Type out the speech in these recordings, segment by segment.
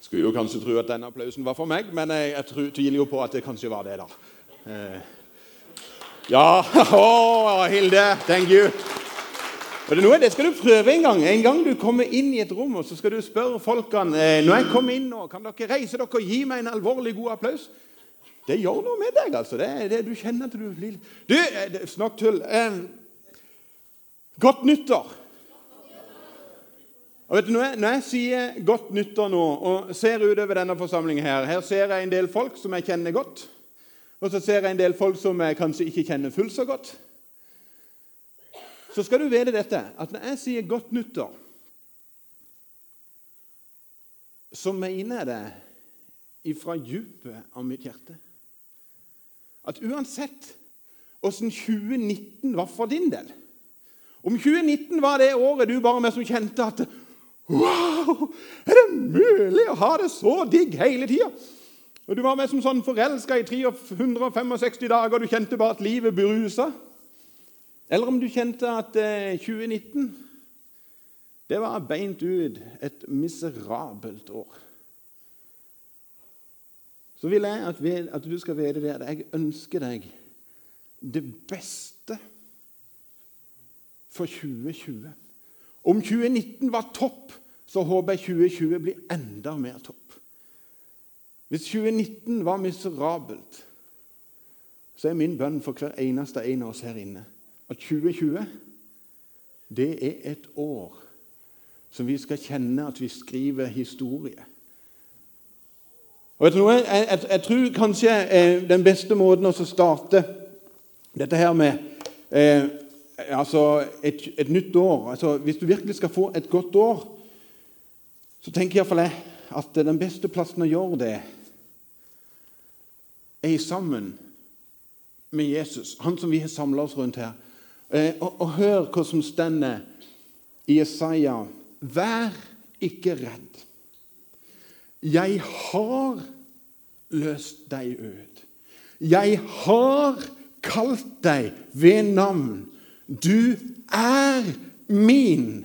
Skulle jo kanskje tro at denne applausen var for meg, men jeg, jeg tviler jo på at det kanskje var det, da. Eh. Ja oh, Hilde. Thank you. Og det, det skal du prøve en gang. En gang du kommer inn i et rom, og så skal du spørre folkene eh, Når jeg kommer inn nå, kan dere reise dere og gi meg en alvorlig god applaus? Det gjør noe med deg, altså. Det, det, du kjenner at du blir Du, eh, snakk tull. Eh, godt nyttår. Og vet du, jeg, når jeg sier 'godt nyttår' nå og ser utover denne forsamlingen her Her ser jeg en del folk som jeg kjenner godt. Og så ser jeg en del folk som jeg kanskje ikke kjenner fullt så godt. Så skal du vite dette, at når jeg sier 'godt nyttår', så mener jeg det ifra dypet av mitt hjerte. At uansett åssen 2019 var for din del Om 2019 var det året du bare med som kjente at Wow! Er det mulig å ha det så digg hele tida? Og Du var med som sånn forelska i 365 dager, og du kjente bare at livet berusa. Eller om du kjente at eh, 2019 det var beint ut et miserabelt år. Så vil jeg at, vi, at du skal vite det at jeg ønsker deg det beste for 2020. Om 2019 var topp, så håper jeg 2020 blir enda mer topp. Hvis 2019 var miserabelt, så er min bønn for hver eneste en av oss her inne at 2020 det er et år som vi skal kjenne at vi skriver historie. Og du noe? Jeg, jeg, jeg tror kanskje eh, den beste måten å starte dette her med eh, altså et, et, nytt år altså Hvis du virkelig skal få et godt år, så tenker iallfall jeg at den beste plassen å gjøre det er sammen med Jesus, han som vi har samla oss rundt her. Eh, og, og hør hva som stender i Jesaja. Vær ikke redd. Jeg har løst deg ut. Jeg har kalt deg ved navn. Du er min.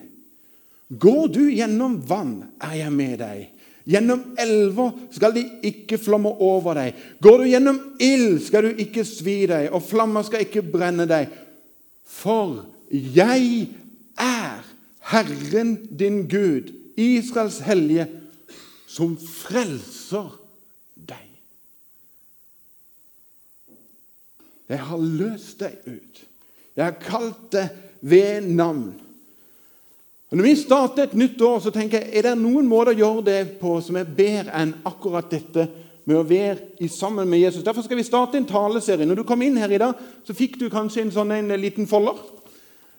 Går du gjennom vann, er jeg med deg. Gjennom elver skal de ikke flomme over deg. Går du gjennom ild, skal du ikke svi deg, og flammer skal ikke brenne deg. For jeg er Herren din Gud, Israels hellige, som frelser deg. Jeg har løst deg ut. Jeg har kalt deg ved navn. Og Når vi starter et nytt år, så tenker jeg, er det noen måter å gjøre det på som er bedre enn akkurat dette med å være sammen med Jesus. Derfor skal vi starte en taleserie. Når du kom inn her i dag, så fikk du kanskje en sånn en liten folder.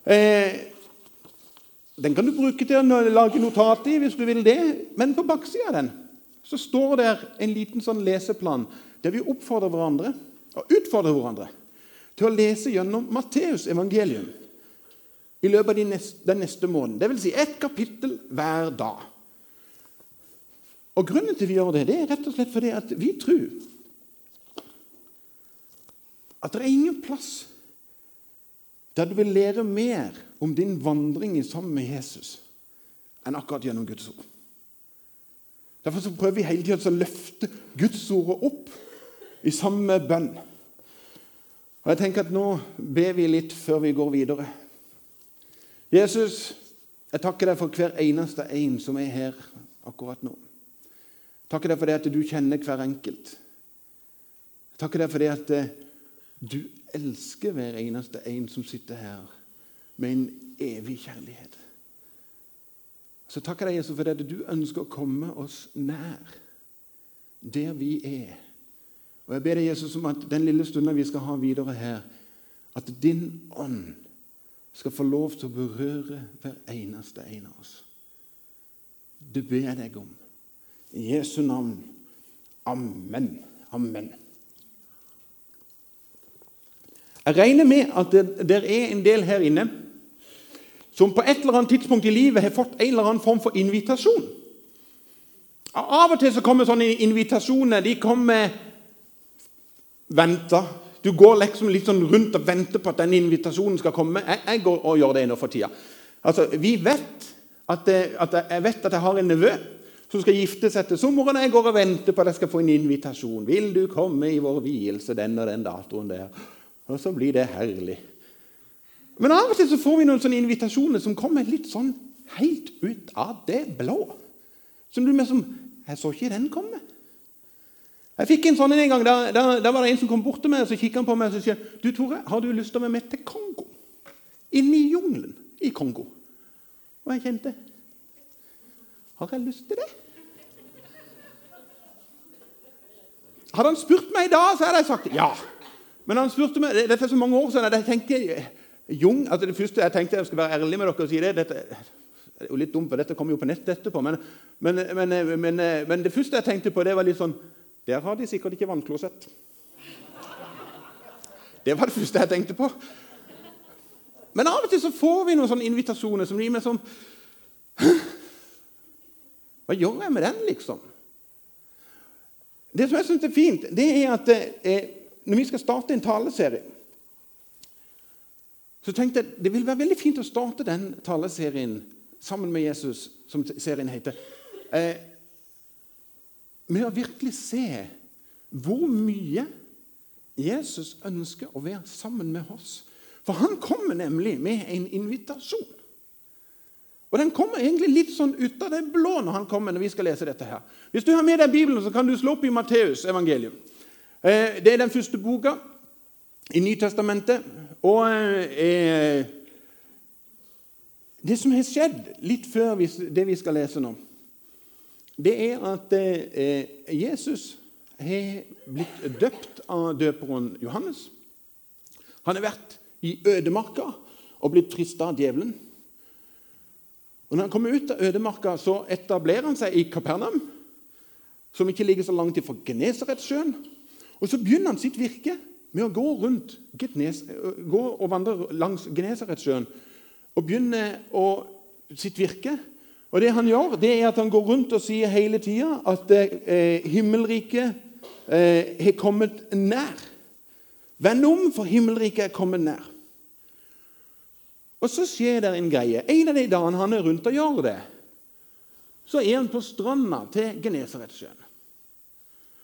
Eh, den kan du bruke til å lage notat i hvis du vil det, men på baksida av den så står det en liten sånn leseplan der vi oppfordrer hverandre og utfordrer hverandre til å lese gjennom Matteus evangelium i løpet av de neste, den neste måneden. Dvs. Si ett kapittel hver dag. Og Grunnen til vi gjør det, det er rett og slett fordi at vi tror at det er ingen plass der du vil lære mer om din vandring sammen med Jesus enn akkurat gjennom Guds ord. Derfor så prøver vi hele tiden å løfte Guds ordet opp i samme bønn. Og jeg tenker at Nå ber vi litt før vi går videre. Jesus, jeg takker deg for hver eneste en som er her akkurat nå. Jeg takker deg for det at du kjenner hver enkelt. Jeg takker deg for det at eh, du elsker hver eneste en som sitter her, med en evig kjærlighet. Så takker jeg Jesus for det at du ønsker å komme oss nær der vi er og Jeg ber deg, Jesus, om at den lille stunden vi skal ha videre her, at din ånd skal få lov til å berøre hver eneste en av oss. Det ber jeg deg om. I Jesu navn. Amen. Amen. Jeg regner med at det, det er en del her inne som på et eller annet tidspunkt i livet har fått en eller annen form for invitasjon. Av og til så kommer sånne invitasjoner de kommer venter. Du går liksom litt sånn rundt og venter på at den invitasjonen skal komme. Jeg, jeg går og gjør det nå for tida. Altså, vi vet at, at Jeg vet at jeg har en nevø som skal gifte seg til sommeren. Jeg går og venter på at jeg skal få en invitasjon. 'Vil du komme i vår vielse den og den datoen der?' Og så blir det herlig. Men av og til så får vi noen sånne invitasjoner som kommer litt sånn helt ut av det blå. Som du liksom som Jeg så ikke den komme. Jeg fikk en sånn en gang. Da, da, da var det en som kom bort til meg og så kikket han på meg og så sier du Tore, har du lyst til å være med til Kongo. Inne i jungelen i Kongo. Og jeg kjente Har jeg lyst til det? Hadde han spurt meg i dag, så hadde jeg sagt ja. Men han spurte meg, dette er så mange år siden jeg tenkte Jung, altså Det første jeg tenkte jeg skulle være ærlig med dere og si det dette, det er jo litt dumt, for Dette kommer jo på nettet etterpå. Men, men, men, men det første jeg tenkte på, det var litt sånn Der har de sikkert ikke vannklosett. Det var det første jeg tenkte på. Men av og til så får vi noen sånne invitasjoner som gir meg sånn Hva gjør jeg med den, liksom? Det som jeg syns er fint, det er at eh, når vi skal starte en taleserie så tenkte jeg det vil være veldig fint å starte den taleserien sammen med Jesus, som serien heter, eh, med å virkelig se hvor mye Jesus ønsker å være sammen med oss. For han kommer nemlig med en invitasjon. Og Den kommer egentlig litt sånn ut av det blå når han kommer, når vi skal lese dette. her. Hvis du har med deg Bibelen, så kan du slå opp i Matteus evangelium. Eh, det er den første boka i Nytestamentet. Og eh, det som har skjedd litt før det vi skal lese nå, det er at eh, Jesus har blitt døpt av døperen Johannes. Han har vært i ødemarka og blitt frista av djevelen. Og når han kommer ut av ødemarka, så etablerer han seg i Kapernaum, som ikke ligger så langt ifra Genesaretsjøen. Og så begynner han sitt virke med å gå rundt gå og vandre langs Genesaretsjøen og begynne å, sitt virke. Og det han gjør, det er at han går rundt og sier hele tida at eh, himmelriket eh, kommet nær. Vend om, for himmelriket er kommet nær. Og så skjer det en greie. En av de dagene han er rundt og gjør det, så er han på stranda til Genesaretsjøen.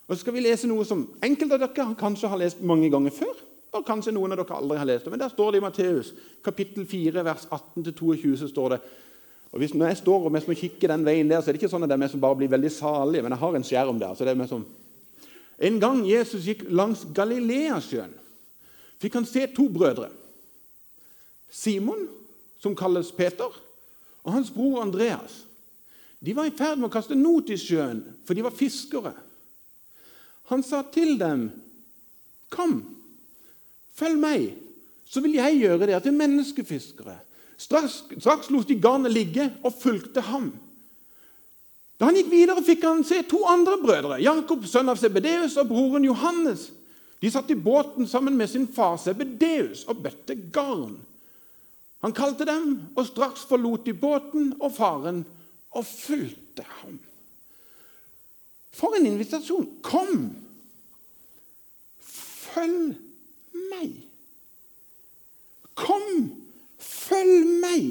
Og så skal vi lese noe som enkelte av dere kanskje har lest mange ganger før. Og kanskje noen av dere aldri har lest det. Men der står det i Matteus kapittel 4, vers 18-22. så står det, og hvis Når jeg står og må kikke den veien der, så er det ikke sånn at det er som bare blir veldig salige, Men jeg har en skjerm der. så det er som... En gang Jesus gikk langs Galileasjøen, fikk han se to brødre. Simon, som kalles Peter, og hans bror Andreas. De var i ferd med å kaste not i sjøen, for de var fiskere. Han sa til dem, 'Kom, følg meg, så vil jeg gjøre dere til menneskefiskere.' Straks, straks lot de garnet ligge og fulgte ham. Da han gikk videre, fikk han se to andre brødre, Jakob, sønn av Sebedeus, og broren Johannes. De satt i båten sammen med sin far Sebedeus og bøtte garn. Han kalte dem, og straks forlot de båten og faren og fulgte ham. For en invitasjon! Kom! Følg meg! Kom, følg meg!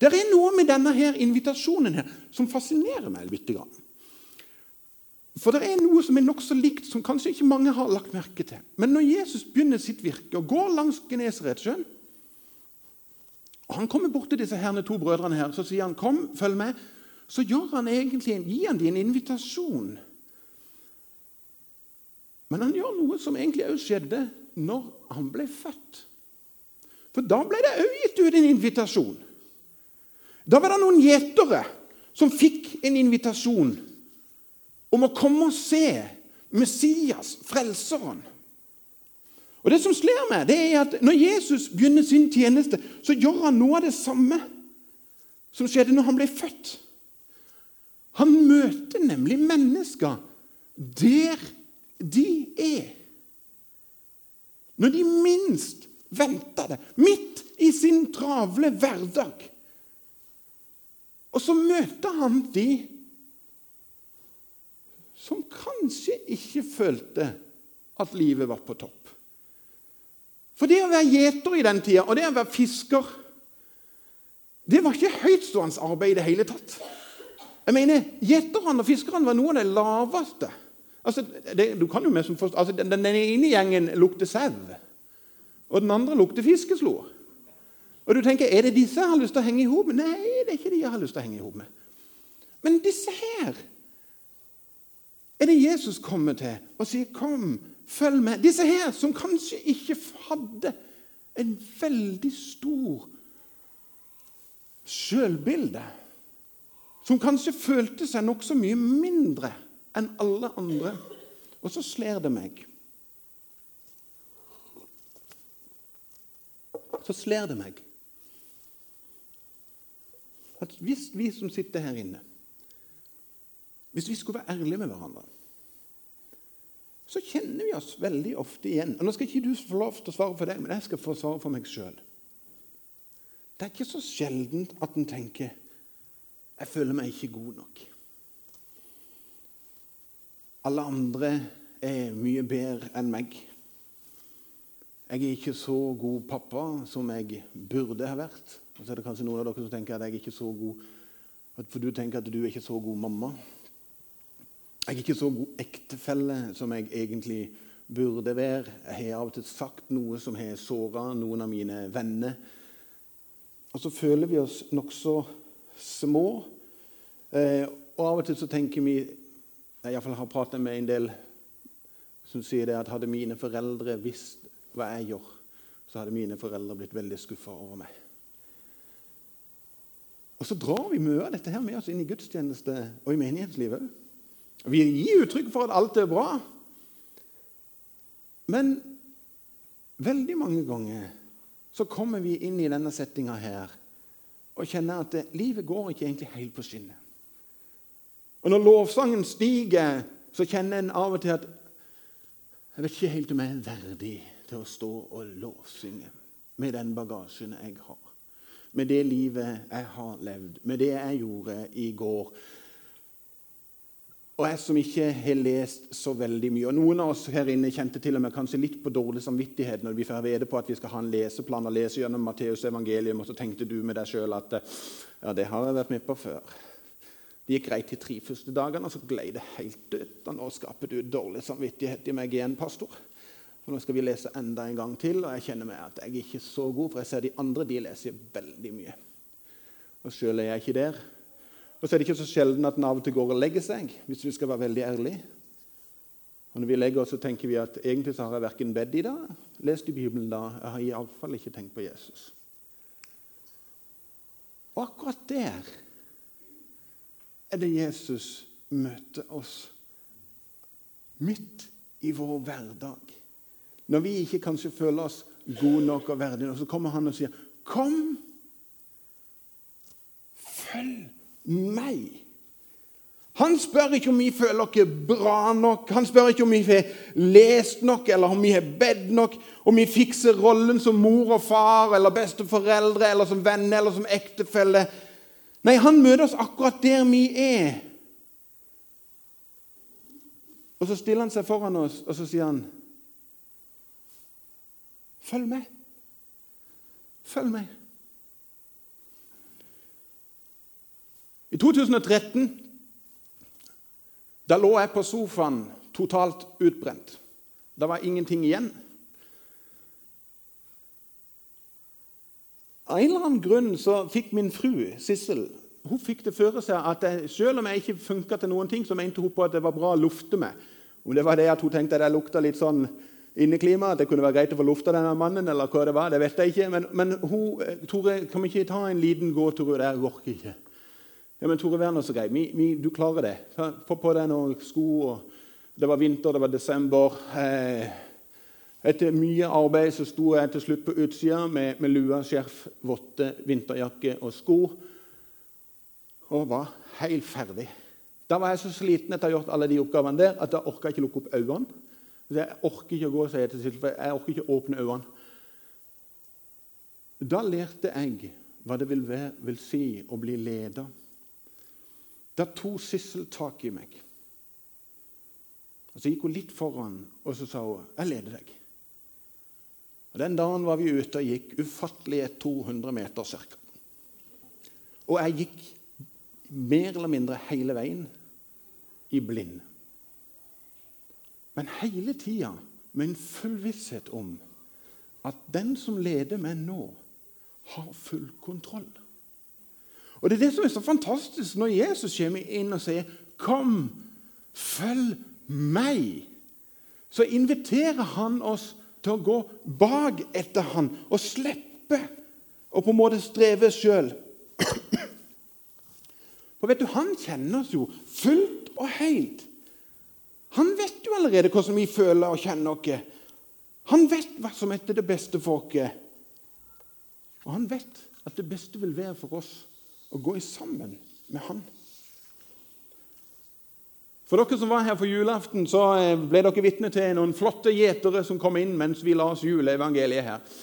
Det er noe med denne her invitasjonen her som fascinerer meg litt. For det er noe som er nokså likt, som kanskje ikke mange har lagt merke til. Men når Jesus begynner sitt virke og går langs Genesaretsjøen, Han kommer bort til disse herne to brødrene her, så sier han, 'Kom, følg med.' Så gjør han egentlig, gir han dem en invitasjon. Men han gjør noe som egentlig også skjedde når han ble født. For da ble det òg gitt ut en invitasjon. Da var det noen gjetere som fikk en invitasjon om å komme og se Messias, Frelseren. Og Det som slår meg, det er at når Jesus begynner sin tjeneste, så gjør han noe av det samme som skjedde når han ble født. Han møter nemlig mennesker der de er. Når de minst venter det, midt i sin travle hverdag. Og så møter han de som kanskje ikke følte at livet var på topp. For det å være gjeter i den tida, og det å være fisker, det var ikke høytstående arbeid i det hele tatt. Jeg mener, Gjeterne og fiskerne var noen av de laveste. Altså, det, du kan jo med som forst, altså, den, den ene gjengen lukter sau, og den andre lukter fiskeslo. Og du tenker, Er det disse jeg har lyst til å henge i hop med? Nei, det er ikke de jeg har lyst til å henge i hop med. Men disse her er det Jesus kommer til og sier, 'Kom, følg med.' Disse her som kanskje ikke hadde en veldig stor sjølbilde. Som kanskje følte seg nokså mye mindre enn alle andre. Og så slår det meg Så slår det meg at hvis vi som sitter her inne Hvis vi skulle være ærlige med hverandre, så kjenner vi oss veldig ofte igjen. Og Nå skal ikke du få lov til å svare for deg, men jeg skal få svare for meg sjøl. Det er ikke så sjeldent at en tenker 'Jeg føler meg ikke god nok'. Alle andre er mye bedre enn meg. Jeg er ikke så god pappa som jeg burde ha vært. Og så er det kanskje noen av dere som tenker at jeg er ikke så god For du tenker at du er ikke så god mamma. Jeg er ikke så god ektefelle som jeg egentlig burde være. Jeg har av og til sagt noe som har såra noen av mine venner. Og så føler vi oss nokså små. Eh, og av og til så tenker vi jeg har pratet med en del som sier det at hadde mine foreldre visst hva jeg gjør, så hadde mine foreldre blitt veldig skuffa over meg. Og så drar vi mye av dette her med oss inn i gudstjeneste og i menighetslivet. Vi gir uttrykk for at alt er bra. Men veldig mange ganger så kommer vi inn i denne settinga her og kjenner at livet går ikke egentlig helt på skinner. Og når lovsangen stiger, så kjenner en av og til at jeg vet ikke helt om jeg er verdig til å stå og lovsynge med den bagasjen jeg har. Med det livet jeg har levd, med det jeg gjorde i går. Og jeg som ikke har lest så veldig mye. og Noen av oss her inne kjente til og med kanskje litt på dårlig samvittighet når vi får vite på at vi skal ha en leseplan og lese gjennom Matteus evangelium, og så tenkte du med deg sjøl at ja, det har jeg vært med på før. Det gikk greit de tre første dagene, og så glei det helt dødt. Og nå skaper du dårlig samvittighet i meg igjen, pastor. Og nå skal vi lese enda en gang til, og jeg kjenner meg at jeg er ikke så god, for jeg ser de andre de leser veldig mye. Og sjøl er jeg ikke der. Og så er det ikke så sjelden at en av og til går og legger seg, hvis vi skal være veldig ærlige. Og når vi legger oss, så tenker vi at egentlig så har jeg verken bedt i dag, lest i Bibelen da, jeg har iallfall ikke tenkt på Jesus. Og akkurat der er det Jesus møter oss midt i vår hverdag. Når vi ikke kanskje føler oss gode nok og verdige nok, så kommer han og sier, 'Kom, følg meg.' Han spør ikke om vi føler oss bra nok, han spør ikke om vi har lest nok, eller om vi har bedt nok, om vi fikser rollen som mor og far eller besteforeldre eller som venner eller som ektefelle. Nei, han møter oss akkurat der vi er. Og så stiller han seg foran oss, og så sier han Følg med. Følg med. I 2013 da lå jeg på sofaen totalt utbrent. Det var ingenting igjen. Av en eller annen grunn så fikk min fru, Sissel, hun fikk det føre seg at jeg, selv om jeg ikke funka til noen ting, så mente hun på at det var bra å lufte meg. Om det var det at hun tenkte at jeg lukta litt sånn inneklima, at det kunne være greit å få lufta denne mannen, eller hva det var, det vet jeg ikke. Men, men hun, Tore, kan vi ikke ta en liten gåtur? Jeg orker ikke. Ja, men Tore, nå så grei. Vi, vi, du klarer det. Få på deg noen sko. og Det var vinter, det var desember. Eh, etter mye arbeid så sto jeg til slutt på utsida med, med lua, skjerf, votter, vinterjakke og sko. Og var helt ferdig. Da var jeg så sliten etter å ha gjort alle de oppgavene der at jeg orka ikke lukke opp øynene. Jeg orker ikke å gå, sier jeg til Silje, jeg orker ikke å åpne øynene. Da lærte jeg hva det vil, være, vil si å bli leder. Da tok Sissel tak i meg. Og Så gikk hun litt foran, og så sa hun 'Jeg leder deg'. Og Den dagen var vi ute og gikk ufattelige 200 meter ca. Og jeg gikk mer eller mindre hele veien i blind. Men hele tida med en full visshet om at den som leder meg nå, har full kontroll. Og Det er det som er så fantastisk når Jesus kommer inn og sier 'Kom, følg meg'. Så inviterer han oss til å gå bak etter han og slippe å på en måte streve sjøl. For vet du, Han kjenner oss jo fullt og helt. Han vet jo allerede hvordan vi føler og kjenner oss. Han vet hva som er det beste for oss. Og han vet at det beste vil være for oss å gå sammen med han. For dere som var her for julaften, så eh, ble dere vitne til noen flotte gjetere som kom inn mens vi la oss juleevangeliet her.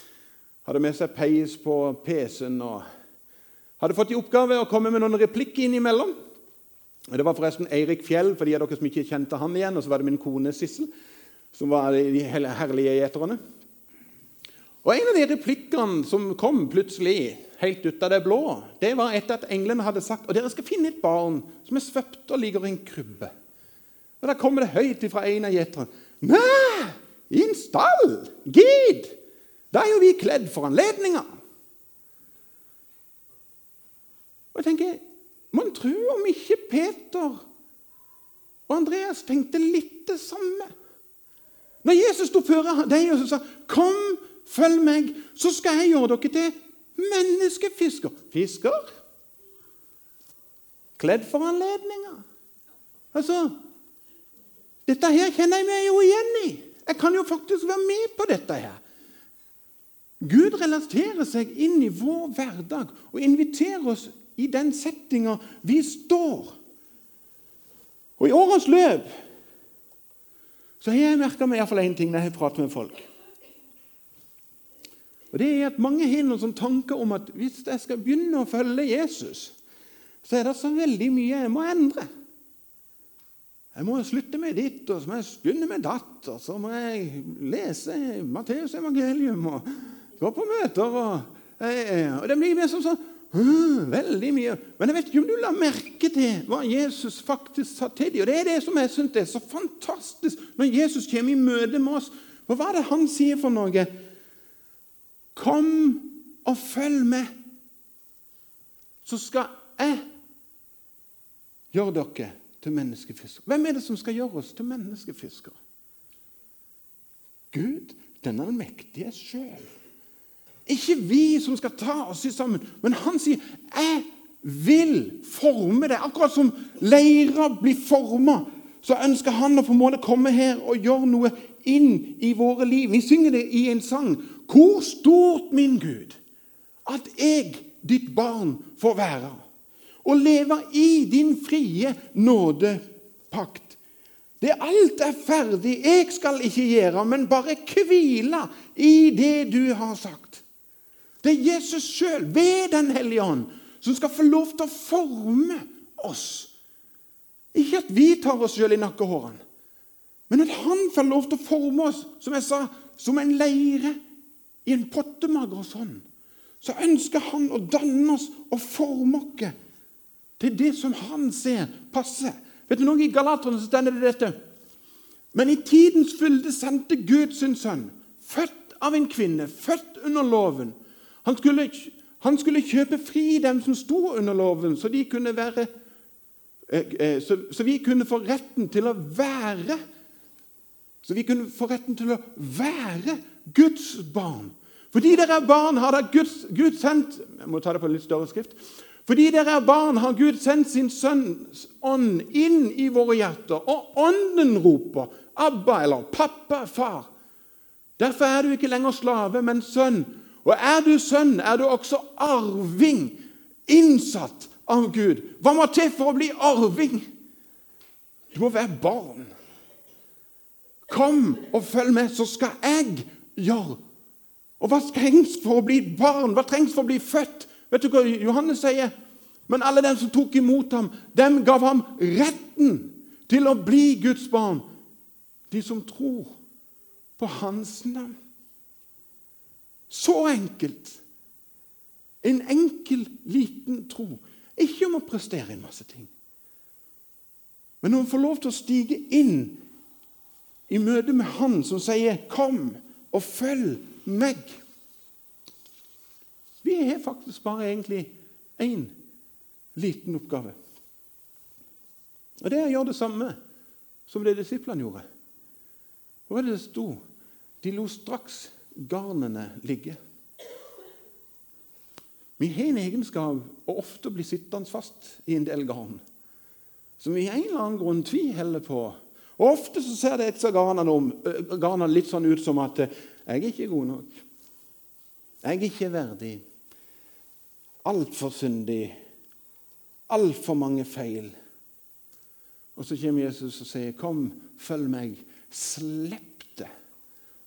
Hadde med seg peis på PC-en og hadde fått i oppgave å komme med noen replikker innimellom. Det var forresten Eirik Fjell, for de av dere som ikke kjente han igjen. Og så var det min kone Sissel, som var de herlige gjeterne. Og En av de replikkene som kom plutselig, helt ut av det blå, det var etter at englene hadde sagt og dere skal finne et barn som er svøpt og ligger i en krybbe. Og Da kommer det høyt fra en av gjeterne. Nei, i en stall! Gid! Da er jo vi kledd for anledninga. Og jeg tenker, Man tror om ikke Peter og Andreas tenkte litt det samme. Når Jesus sto før dem og sa 'Kom, følg meg, så skal jeg gjøre dere til menneskefisker'. Fisker? Kledd for anledninga. Altså, dette her kjenner jeg meg jo igjen i. Jeg kan jo faktisk være med på dette her. Gud relaterer seg inn i vår hverdag og inviterer oss i den settinga vi står. Og I årets løp så har jeg merka meg iallfall én ting når jeg prater med folk. Og det er at Mange har noen sånn tanker om at hvis jeg skal begynne å følge Jesus, så er det så veldig mye jeg må endre. Jeg må slutte med ditt, og så må jeg begynne med datt, og så må jeg lese Matteus evangelium og gå på møter. Og, og Det blir mer som sånn Veldig mye. Men jeg vet ikke om du la merke til hva Jesus faktisk sa til dem. Og Det er det som jeg synes er så fantastisk når Jesus kommer i møte med oss. For hva er det han sier for noe? Kom og følg med, så skal jeg gjøre dere til menneskefiskere. Hvem er det som skal gjøre oss til menneskefiskere? Gud, den mektige sjøl. Ikke vi som skal ta oss sammen, men han sier 'Jeg vil forme det'. Akkurat som leira blir forma, så ønsker han å på en måte komme her og gjøre noe inn i våre liv. Vi synger det i en sang. 'Hvor stort, min Gud, at jeg, ditt barn, får være' og leve i din frie nådepakt. Det alt er ferdig, jeg skal ikke gjøre, men bare hvile i det du har sagt. Det er Jesus sjøl, ved Den hellige ånd, som skal få lov til å forme oss. Ikke at vi tar oss sjøl i nakkehårene, men at han får lov til å forme oss, som jeg sa, som en leire i en pottemager sånn. Så ønsker han å danne oss og forme oss til det som han ser passer. Vet du noe I Galaterne så stender det dette. Men i tidens fylde sendte Gud sin sønn, født av en kvinne, født under loven, han skulle, han skulle, kjøpe fri dem som sto under loven, så, være, eh, eh, så, så vi kunne få retten til å være Så vi kunne få retten til å være Guds barn. Fordi dere er barn, har dere Guds, Gud sendt Jeg må ta det på litt større skrift. Fordi dere er barn, har Gud sendt sin Sønns ånd inn i våre hjerter. Og ånden roper 'Abba' eller 'Pappa', far. Derfor er du ikke lenger slave, men sønn. Og er du sønn, er du også arving, innsatt av Gud. Hva må til for å bli arving? Du må være barn. Kom og følg med, så skal jeg gjøre. Og hva trengs for å bli barn? Hva trengs for å bli født? Vet du hva Johannes sier? Men alle dem som tok imot ham, dem gav ham retten til å bli Guds barn. De som tror på hans navn. Så enkelt. En enkel, liten tro. Ikke om å prestere en masse ting. Men når å får lov til å stige inn i møte med Han som sier 'Kom og følg meg'. Vi har faktisk bare egentlig én liten oppgave. Og Det er å gjøre det samme som det disiplene gjorde. Hva var det det sto? De lo straks garnene ligge. Vi har en egenskap å ofte bli sittende fast i en del garn som vi i en eller annen grunn tviholder på. Og Ofte så ser det etter garnene litt sånn ut som at 'jeg er ikke god nok'. 'Jeg er ikke verdig'. Altfor syndig. Altfor mange feil. Og så kommer Jesus og sier, 'Kom, følg meg. Slipp.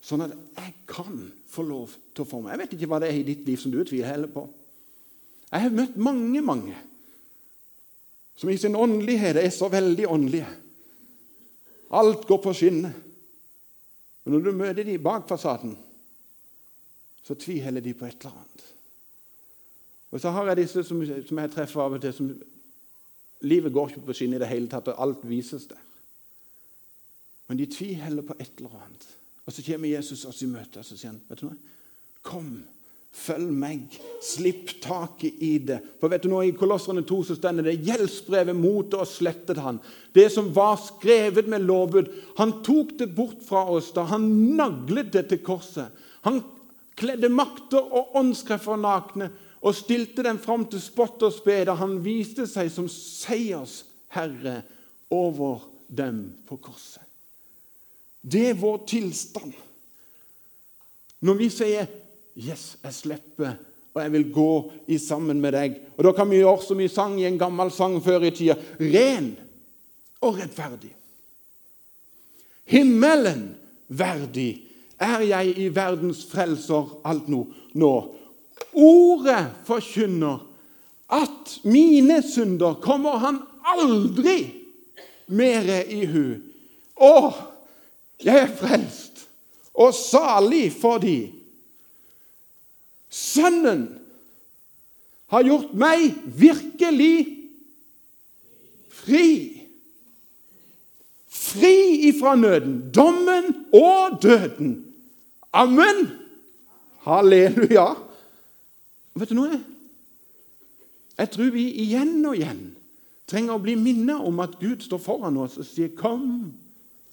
Sånn at jeg kan få lov til å meg. Jeg vet ikke hva det er i ditt liv som du tviler på. Jeg har møtt mange, mange som i sin åndelighet er så veldig åndelige. Alt går på skinner. Men når du møter dem bak fasaden, så tviholder de på et eller annet. Og så har jeg disse som, som jeg treffer av og til, som livet går ikke på skinner i det hele tatt, og alt vises der. Men de tviholder på et eller annet. Og så kommer Jesus oss i møte og så sier han, vet du noe? Kom Følg meg. Slipp taket i det. For vet du noe, I Kolosserne 2 så stender det gjeldsbrevet mot oss slettet han. Det som var skrevet med lovbud. Han tok det bort fra oss da han naglet det til korset. Han kledde makter og åndskrefter nakne og stilte dem fram til spott og spe da han viste seg som seiersherre over dem på korset. Det er vår tilstand. Når vi sier Yes, jeg slipper, og jeg vil gå i sammen med deg. Og Da kan vi gjøre som vi sang i en gammel sang før i tida. Ren og rettferdig. Himmelen verdig er jeg i verdens frelser alt nå. nå. Ordet forkynner at mine synder kommer han aldri mere i hu. Å, jeg er frelst og salig fordi Sønnen har gjort meg virkelig fri. Fri ifra nøden, dommen og døden. Amen! Halleluja. Vet du noe? Jeg tror vi igjen og igjen trenger å bli minnet om at Gud står foran oss og sier, 'Kom,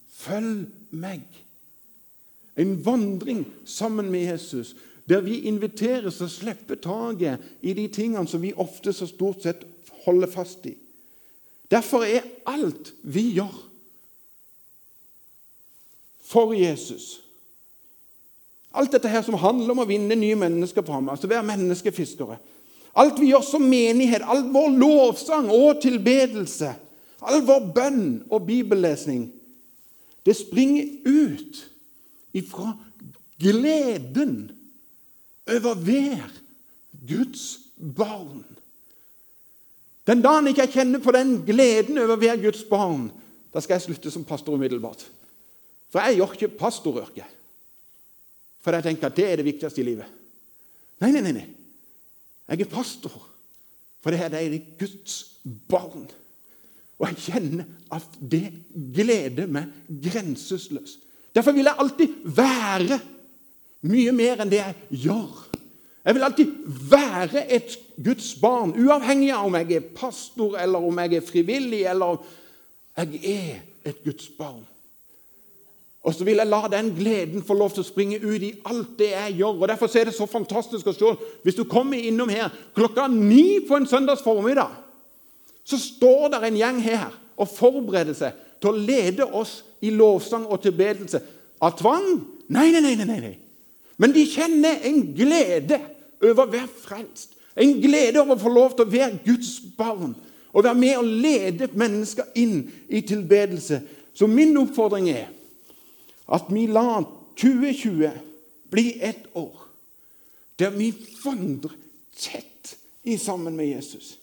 følg meg.' En vandring sammen med Jesus der vi inviteres til å slippe taket i de tingene som vi ofte så stort sett holder fast i. Derfor er alt vi gjør for Jesus Alt dette her som handler om å vinne nye mennesker fram, altså være menneskefiskere Alt vi gjør som menighet, all vår lovsang og tilbedelse, all vår bønn og bibellesning, det springer ut ifra gleden over hver Guds barn. Den dagen ikke jeg kjenner på den gleden over hver Guds barn, da skal jeg slutte som pastor umiddelbart. For jeg gjør ikke pastoryrket. For jeg tenker at det er det viktigste i livet. Nei, nei, nei. nei. Jeg er pastor, for det her er Guds barn. Og jeg kjenner at det gleder meg grenseløst. Derfor vil jeg alltid være mye mer enn det jeg gjør. Jeg vil alltid være et Guds barn, uavhengig av om jeg er pastor, eller om jeg er frivillig, eller om jeg er et Guds barn. Og så vil jeg la den gleden få lov til å springe ut i alt det jeg gjør. Og Derfor er det så fantastisk å se hvis du kommer innom her klokka ni på en søndags formiddag, så står det en gjeng her og forbereder seg til å lede oss i lovsang og tilbedelse. Av tvang? Nei, nei, nei. nei, nei. Men de kjenner en glede over å være frelst. En glede over å få lov til å være Guds barn og være med og lede mennesker inn i tilbedelse. Så min oppfordring er at vi lar 2020 bli et år der vi vandrer tett i sammen med Jesus.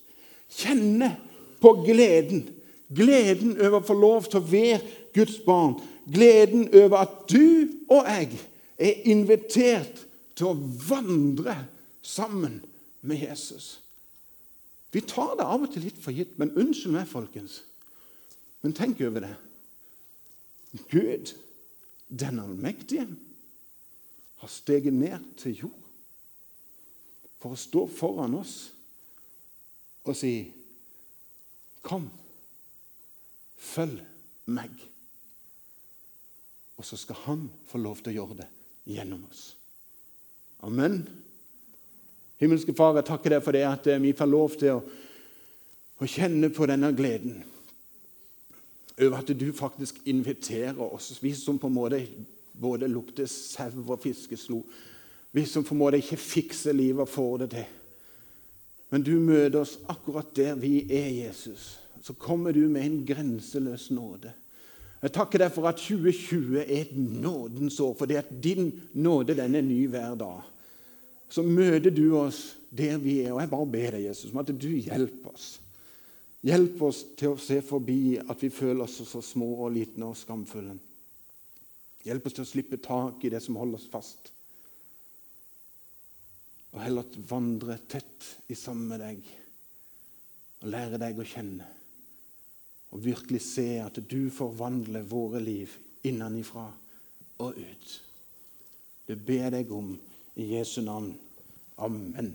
Kjenner på gleden. Gleden over å få lov til å være Guds barn. Gleden over at du og jeg er invitert til å vandre sammen med Jesus. Vi tar det av og til litt for gitt, men unnskyld meg, folkens. Men tenk over det. Gud, den allmektige, har steget ned til jord for å stå foran oss og si Kom, følg meg. Og så skal han få lov til å gjøre det gjennom oss. Amen. Himmelske Far, jeg takker deg for det at vi får lov til å, å kjenne på denne gleden over at du faktisk inviterer oss, vi som på en måte både lukter sau og fiskeslo, vi som på en måte ikke fikser livet og får det til. Men du møter oss akkurat der vi er, Jesus. Så kommer du med en grenseløs nåde. Jeg takker deg for at 2020 er et nådens år, fordi at din nåde den er ny hver dag. Så møter du oss der vi er. Og jeg bare ber deg, Jesus, om at du hjelper oss. Hjelp oss til å se forbi at vi føler oss så små og liten og skamfulle. Hjelp oss til å slippe tak i det som holder oss fast og heller vandre tett i sammen med deg og lære deg å kjenne. Og virkelig se at du forvandler våre liv innenifra og ut. Det ber jeg deg om i Jesu navn. Amen.